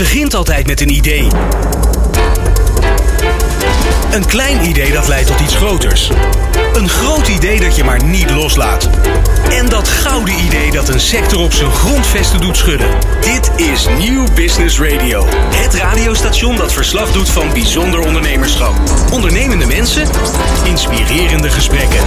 begint altijd met een idee. Een klein idee dat leidt tot iets groters. Een groot idee dat je maar niet loslaat. En dat gouden idee dat een sector op zijn grondvesten doet schudden. Dit is Nieuw Business Radio. Het radiostation dat verslag doet van bijzonder ondernemerschap. Ondernemende mensen, inspirerende gesprekken.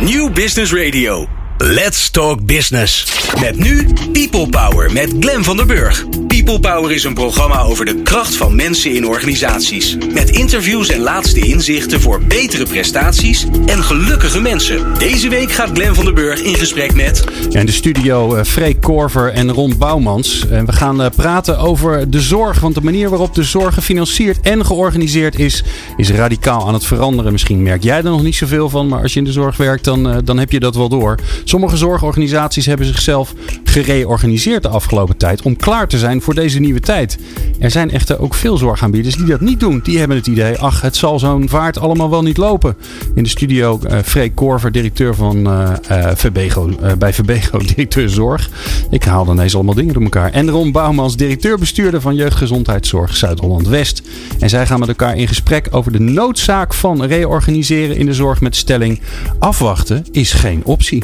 Nieuw Business Radio. Let's Talk Business. Met nu People Power met Glen van der Burg. People Power is een programma over de kracht van mensen in organisaties. Met interviews en laatste inzichten voor betere prestaties en gelukkige mensen. Deze week gaat Glen van der Burg in gesprek met. Ja, in de studio uh, Freek Korver en Ron Bouwmans. En we gaan uh, praten over de zorg. Want de manier waarop de zorg gefinancierd en georganiseerd is, is radicaal aan het veranderen. Misschien merk jij er nog niet zoveel van, maar als je in de zorg werkt, dan, uh, dan heb je dat wel door. Sommige zorgorganisaties hebben zichzelf gereorganiseerd de afgelopen tijd om klaar te zijn voor deze nieuwe tijd. Er zijn echter ook veel zorgaanbieders die dat niet doen. Die hebben het idee, ach, het zal zo'n vaart allemaal wel niet lopen. In de studio uh, Freek Korver, directeur van uh, Verbego, bij Verbego, directeur zorg. Ik haal dan ineens allemaal dingen door elkaar. En Ron Bouwmans, directeur-bestuurder van Jeugdgezondheidszorg Zuid-Holland-West. En zij gaan met elkaar in gesprek over de noodzaak van reorganiseren in de zorg met stelling afwachten is geen optie.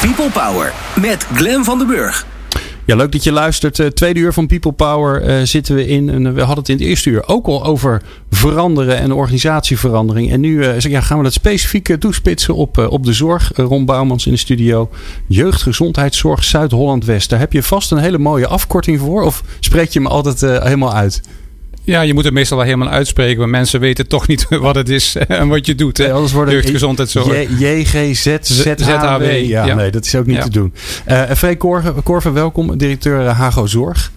People Power met Glen van den Burg. Ja, leuk dat je luistert. Uh, tweede uur van People Power uh, zitten we in. En we hadden het in het eerste uur ook al over veranderen en organisatieverandering. En nu uh, gaan we dat specifiek toespitsen op, op de zorg. Ron Bouwmans in de studio. Jeugdgezondheidszorg Zuid-Holland-West. Daar heb je vast een hele mooie afkorting voor. Of spreek je me altijd helemaal uit? Ja, je moet het meestal wel helemaal uitspreken, maar mensen weten toch niet wat het is en wat je doet. Nee, anders wordt het jeugdgezondheidszorg. JGZZHW. Ja, ja, nee, dat is ook niet ja. te doen. Uh, Freek Korver, Korver, welkom, directeur Hago Zorg.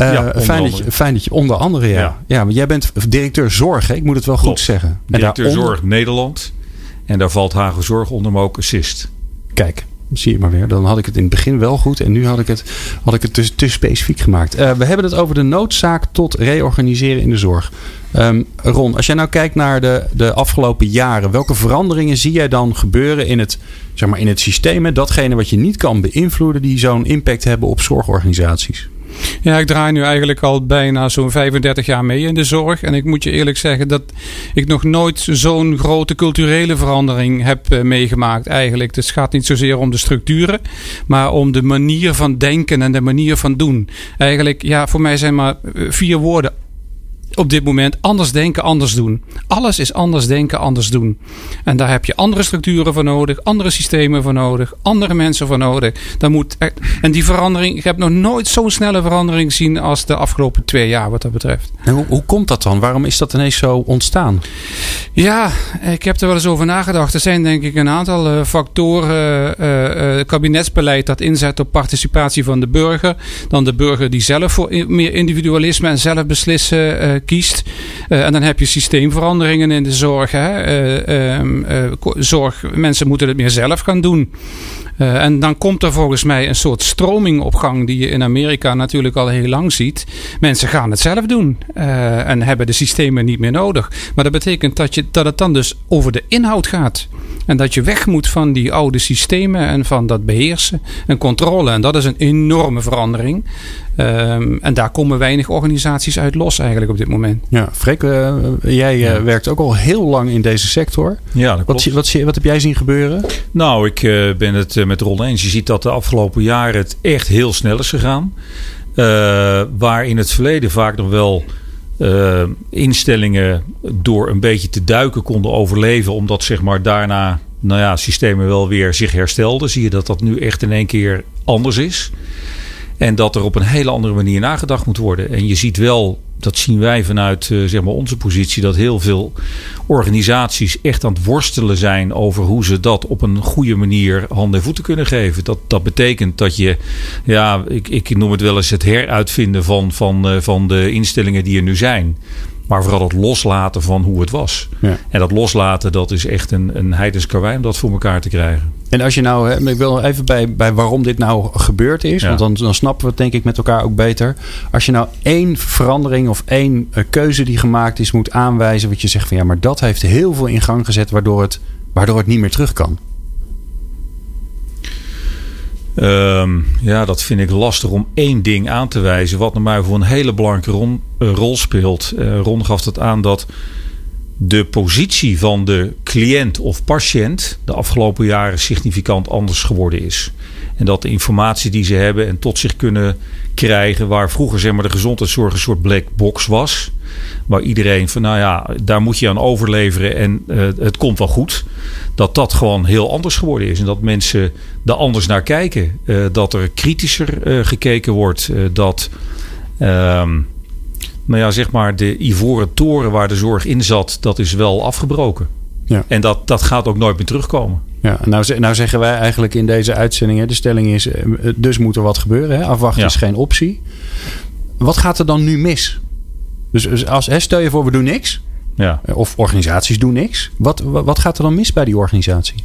Uh, ja, fijn, dat je, fijn dat je onder andere, ja. Ja, ja maar jij bent directeur zorg, hè? ik moet het wel Klopt. goed zeggen. Directeur. Zorg Nederland. En daar valt Hago Zorg onder, maar ook Assist. Kijk, zie je maar weer. Dan had ik het in het begin wel goed en nu had ik het, had ik het te specifiek gemaakt. Uh, we hebben het over de noodzaak tot reorganiseren in de zorg. Um, Ron, als jij nou kijkt naar de, de afgelopen jaren, welke veranderingen zie jij dan gebeuren in het, zeg maar, in het systeem? Datgene wat je niet kan beïnvloeden, die zo'n impact hebben op zorgorganisaties? Ja, ik draai nu eigenlijk al bijna zo'n 35 jaar mee in de zorg. En ik moet je eerlijk zeggen dat ik nog nooit zo'n grote culturele verandering heb uh, meegemaakt eigenlijk. Dus het gaat niet zozeer om de structuren, maar om de manier van denken en de manier van doen. Eigenlijk, ja, voor mij zijn maar vier woorden op dit moment anders denken, anders doen. Alles is anders denken, anders doen. En daar heb je andere structuren voor nodig, andere systemen voor nodig, andere mensen voor nodig. Dan moet en die verandering, ik heb nog nooit zo'n snelle verandering gezien als de afgelopen twee jaar wat dat betreft. En hoe, hoe komt dat dan? Waarom is dat ineens zo ontstaan? Ja, ik heb er wel eens over nagedacht. Er zijn denk ik een aantal uh, factoren. Uh, uh, kabinetsbeleid dat inzet op participatie van de burger. Dan de burger die zelf voor meer individualisme en zelf beslissen kiest. Uh, en dan heb je systeemveranderingen in de zorg. Hè? Uh, uh, zorg. Mensen moeten het meer zelf gaan doen. en dan komt er volgens mij een soort stroming op gang die je in Amerika natuurlijk al heel lang ziet. Mensen gaan het zelf doen en hebben de systemen niet meer nodig. Maar dat betekent dat, je, dat het dan dus over de inhoud gaat. En dat je weg moet van die oude systemen en van dat beheersen en controle. En dat is een enorme verandering. Um, en daar komen weinig organisaties uit los eigenlijk op dit moment. Ja, Freek, uh, jij uh, ja. werkt ook al heel lang in deze sector. Ja, dat wat, wat, wat, heb jij zien gebeuren? Nou, ik uh, ben het met Ron eens. Je ziet dat de afgelopen jaren het echt heel snel is gegaan. waar in het verleden vaak nog wel instellingen door een beetje te duiken konden overleven. Omdat zeg maar daarna nou ja, systemen wel weer zich herstelden. Zie je dat dat nu echt in één keer anders is. En dat er op een hele andere manier nagedacht moet worden. En je ziet wel, dat zien wij vanuit uh, zeg maar onze positie, dat heel veel organisaties echt aan het worstelen zijn over hoe ze dat op een goede manier handen en voeten kunnen geven. Dat, dat betekent dat je, ja, ik, ik noem het wel eens het heruitvinden van, van, uh, van de instellingen die er nu zijn. Maar vooral het loslaten van hoe het was. Ja. En dat loslaten, dat is echt een, een heidens karwei om dat voor elkaar te krijgen. En als je nou, ik wil even bij, bij waarom dit nou gebeurd is, ja. want dan, dan snappen we het denk ik met elkaar ook beter. Als je nou één verandering of één keuze die gemaakt is moet aanwijzen, wat je zegt van ja, maar dat heeft heel veel in gang gezet waardoor het, waardoor het niet meer terug kan. Ehm, ja, dat vind ik lastig om één ding aan te wijzen. Wat naar mij voor een hele belangrijke ron- eh, rol speelt. Eh, Ron gaf het aan dat de positie van de cliënt of patiënt de afgelopen jaren significant anders geworden is. En dat de informatie die ze hebben en tot zich kunnen krijgen, waar vroeger zeg maar, de gezondheidszorg een soort black box was. Waar iedereen van nou ja, daar moet je aan overleveren en eh, het komt wel goed. Dat dat gewoon heel anders geworden is. En dat mensen er anders naar kijken. Eh, dat er kritischer eh, gekeken wordt. Dat ehm, nou ja, zeg maar de ivoren toren waar de zorg in zat, dat is wel afgebroken. Ja. En dat, dat gaat ook nooit meer terugkomen. Ja, nou, nou zeggen wij eigenlijk in deze uitzending, hè, de stelling is, eh, dus moet er wat gebeuren. Hè? Afwachten Ja. is geen optie. Wat gaat er dan nu mis? Dus dus als, hè, stel je voor, we doen niks. Ja. eh, Of organisaties doen niks. Wat wat gaat er dan mis bij die organisatie?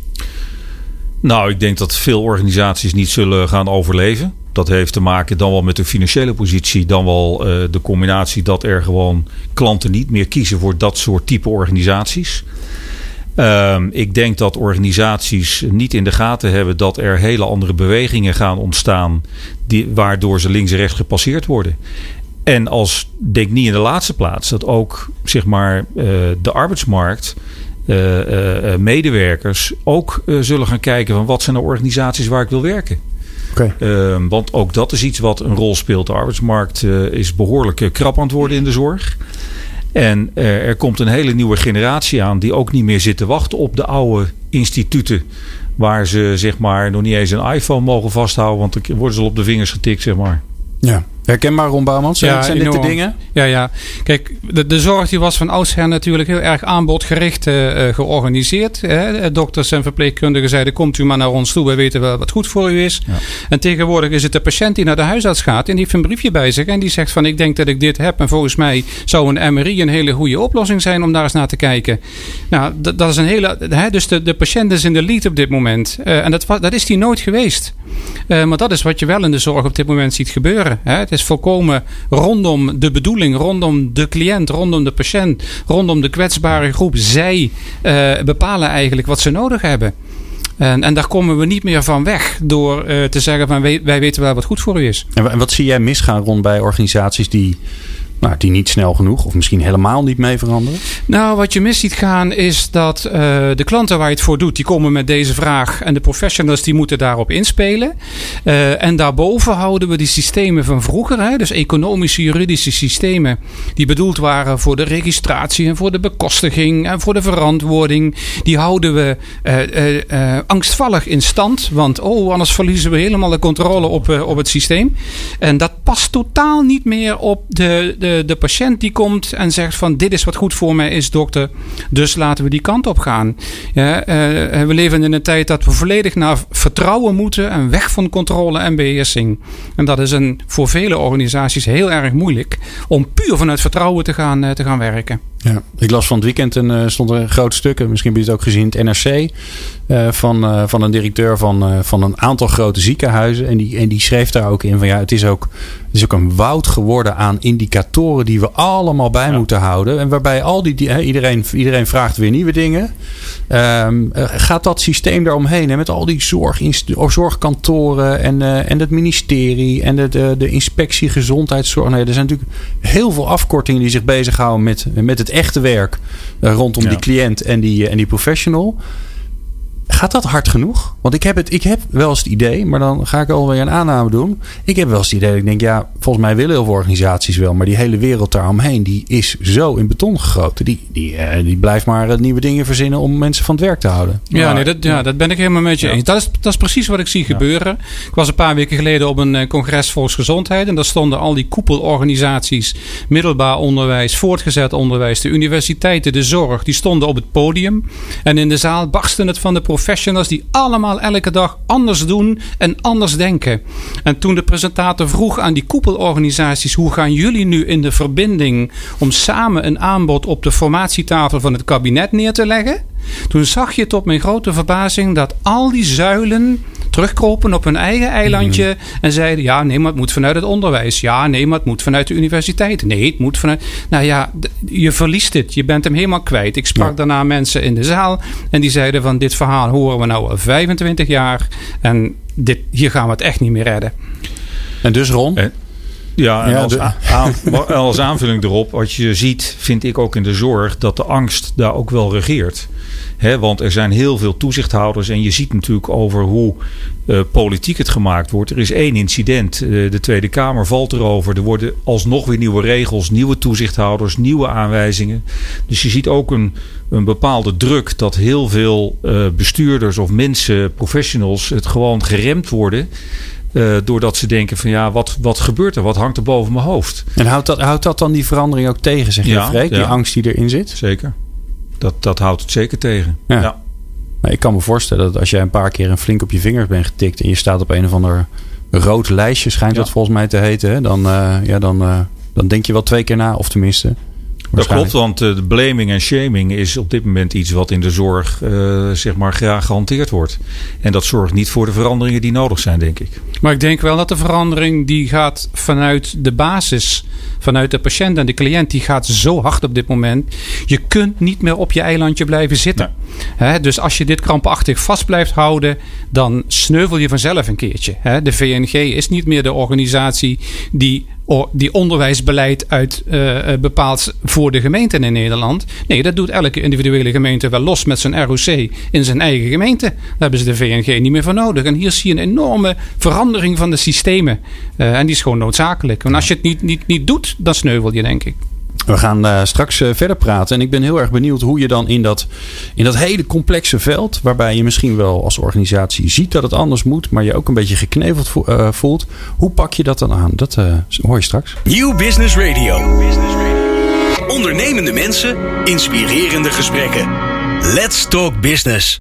Nou, ik denk dat veel organisaties niet zullen gaan overleven. Dat heeft te maken dan wel met de financiële positie, dan wel eh, de combinatie dat er gewoon klanten niet meer kiezen voor dat soort type organisaties. Ehm, ik denk dat organisaties niet in de gaten hebben dat er hele andere bewegingen gaan ontstaan, die, waardoor ze links en rechts gepasseerd worden. En als, denk niet in de laatste plaats, dat ook zeg maar, eh, de arbeidsmarkt, eh, medewerkers ook zullen gaan kijken van wat zijn de organisaties waar ik wil werken. Ehm, want ook dat is iets wat een rol speelt. De arbeidsmarkt eh, is behoorlijk eh, krap aan het worden in de zorg. En eh, er komt een hele nieuwe generatie aan die ook niet meer zit te wachten op de oude instituten. Waar ze zeg maar nog niet eens een iPhone mogen vasthouden, want dan worden ze al op de vingers getikt, zeg maar. Ja. Herkenbaar, Ron Bouwmans? Ja, zijn dit de dingen? Ja, ja. Kijk, de, de zorg die was van oudsher natuurlijk heel erg aanbodgericht eh, eh, georganiseerd. Hè. Dokters en verpleegkundigen zeiden, komt u maar naar ons toe, wij weten wel wat goed voor u is. Ja. En tegenwoordig is het de patiënt die naar de huisarts gaat en die heeft een briefje bij zich en die zegt van, ik denk dat ik dit heb en volgens mij zou een MRI een hele goede oplossing zijn om daar eens naar te kijken. Nou, dat, dat is een hele, hè, dus de, de patiënt is in de lead op dit moment. Eh, en dat, dat is die nooit geweest. Eh, maar dat is wat je wel in de zorg op dit moment ziet gebeuren. Hè. Het is volkomen rondom de bedoeling, rondom de cliënt, rondom de patiënt, rondom de kwetsbare groep. Zij eh, bepalen eigenlijk wat ze nodig hebben. En, en daar komen we niet meer van weg door eh, te zeggen van wij, wij weten wel wat goed voor u is. En wa- en wat zie jij misgaan rond bij organisaties die, nou, die niet snel genoeg of misschien helemaal niet mee veranderen? Nou, wat je mis ziet gaan is dat eh, de klanten waar je het voor doet, die komen met deze vraag. En de professionals die moeten daarop inspelen. Eh, en daarboven houden we die systemen van vroeger. Hè, dus economische, juridische systemen. Die bedoeld waren voor de registratie en voor de bekostiging en voor de verantwoording. Die houden we eh, angstvallig in stand. Want oh, anders verliezen we helemaal de controle op, op het systeem. En dat past totaal niet meer op de, de, de patiënt die komt en zegt van dit is wat goed voor mij is dokter. Dus laten we die kant op gaan. Ja, eh, we leven in een tijd dat we volledig naar vertrouwen moeten en weg van controle en beheersing. En dat is een, voor vele organisaties heel erg moeilijk om puur vanuit vertrouwen te gaan, eh, te gaan werken. Ja. Ik las van het weekend een, eh, stond een groot stuk, misschien heb je het ook gezien, het NRC, eh, van, eh, van een directeur van, van een aantal grote ziekenhuizen. En die, en die schreef daar ook in van ja, het is ook, is ook een woud geworden aan indicatoren die we allemaal bij moeten houden. En waarbij al die, iedereen, iedereen vraagt weer nieuwe dingen. Ehm, eh, gaat dat systeem daaromheen hè, met al die zorgkantoren en, eh, en het ministerie en de, de, de inspectie gezondheidszorg. Nee, er zijn natuurlijk heel veel afkortingen die zich bezighouden met, met het echte werk eh, rondom Ja. die cliënt en die, en die professional. Gaat dat hard genoeg? Want ik heb, het, ik heb wel eens het idee, maar dan ga ik alweer een aanname doen. Ik heb wel eens het idee dat ik denk, ja, volgens mij willen heel veel organisaties wel. Maar die hele wereld daaromheen, die is zo in beton gegoten. Die, die, eh, die blijft maar eh, nieuwe dingen verzinnen om mensen van het werk te houden. Ja, Maar- nee, dat, ja, dat ben ik helemaal met je Ja. eens. Dat is, dat is precies wat ik zie gebeuren. Ik was een paar weken geleden op een eh, congres volksgezondheid. En daar stonden al die koepelorganisaties, middelbaar onderwijs, voortgezet onderwijs, de universiteiten, de zorg. Die stonden op het podium. En in de zaal barsten het van de professionals die allemaal elke dag anders doen en anders denken. En toen de presentator vroeg aan die koepelorganisaties: hoe gaan jullie nu in de verbinding om samen een aanbod op de formatietafel van het kabinet neer te leggen? Toen zag je tot mijn grote verbazing dat al die zuilen terugkropen op hun eigen eilandje en zeiden: ja, nee, maar het moet vanuit het onderwijs. Ja, nee, maar het moet vanuit de universiteit. Nee, het moet vanuit. Nou ja, je verliest het. Je bent hem helemaal kwijt. Ik sprak Ja. daarna mensen in de zaal en die zeiden: van dit verhaal horen we nou al 25 jaar. En dit, hier gaan we het echt niet meer redden. En dus Ron? En, ja, en Ja, als, de- aan- als aanvulling erop, wat je ziet, vind ik ook in de zorg, dat de angst daar ook wel regeert. Hè, want er zijn heel veel toezichthouders en je ziet natuurlijk over hoe eh, politiek het gemaakt wordt. Er is één incident, eh, de Tweede Kamer valt erover. Er worden alsnog weer nieuwe regels, nieuwe toezichthouders, nieuwe aanwijzingen. Dus je ziet ook een, een bepaalde druk dat heel veel eh, bestuurders of mensen, professionals, het gewoon geremd worden. Eh, doordat ze denken van ja, wat, wat gebeurt er? Wat hangt er boven mijn hoofd? En houdt dat, houdt dat dan die verandering ook tegen, zeg je, Ja, Freek? Die ja. angst die erin zit? Zeker. Dat, dat houdt het zeker tegen. Ja. Ja. Nou, ik kan me voorstellen dat als jij een paar keer een flink op je vingers bent getikt en je staat op een of ander rood lijstje, schijnt dat volgens mij te heten, hè? Dan, eh, ja, dan, eh, dan denk je wel twee keer na, of tenminste. Dat klopt, want eh, de blaming en shaming is op dit moment iets wat in de zorg eh, zeg maar graag gehanteerd wordt. En dat zorgt niet voor de veranderingen die nodig zijn, denk ik. Maar ik denk wel dat de verandering die gaat vanuit de basis, vanuit de patiënt en de cliënt, die gaat zo hard op dit moment. Je kunt niet meer op je eilandje blijven zitten. Dus als je dit krampachtig vast blijft houden, dan sneuvel je vanzelf een keertje. De VNG is niet meer de organisatie die, die onderwijsbeleid uit, eh, eh, bepaalt voor de gemeenten in Nederland. Nee, dat doet elke individuele gemeente wel los met zijn ROC in zijn eigen gemeente. Daar hebben ze de VNG niet meer voor nodig. En hier zie je een enorme verandering van de systemen. Eh, en die is gewoon noodzakelijk. Want als je het niet, niet, niet doet, dan sneuvel je, denk ik. We gaan eh, straks eh, verder praten. En ik ben heel erg benieuwd hoe je dan in dat, in dat hele complexe veld, waarbij je misschien wel als organisatie ziet dat het anders moet, maar je ook een beetje gekneveld eh, voelt, hoe pak je dat dan aan? Dat hoor je straks. Nieuw Business Radio. Ondernemende mensen, inspirerende gesprekken. Let's talk business.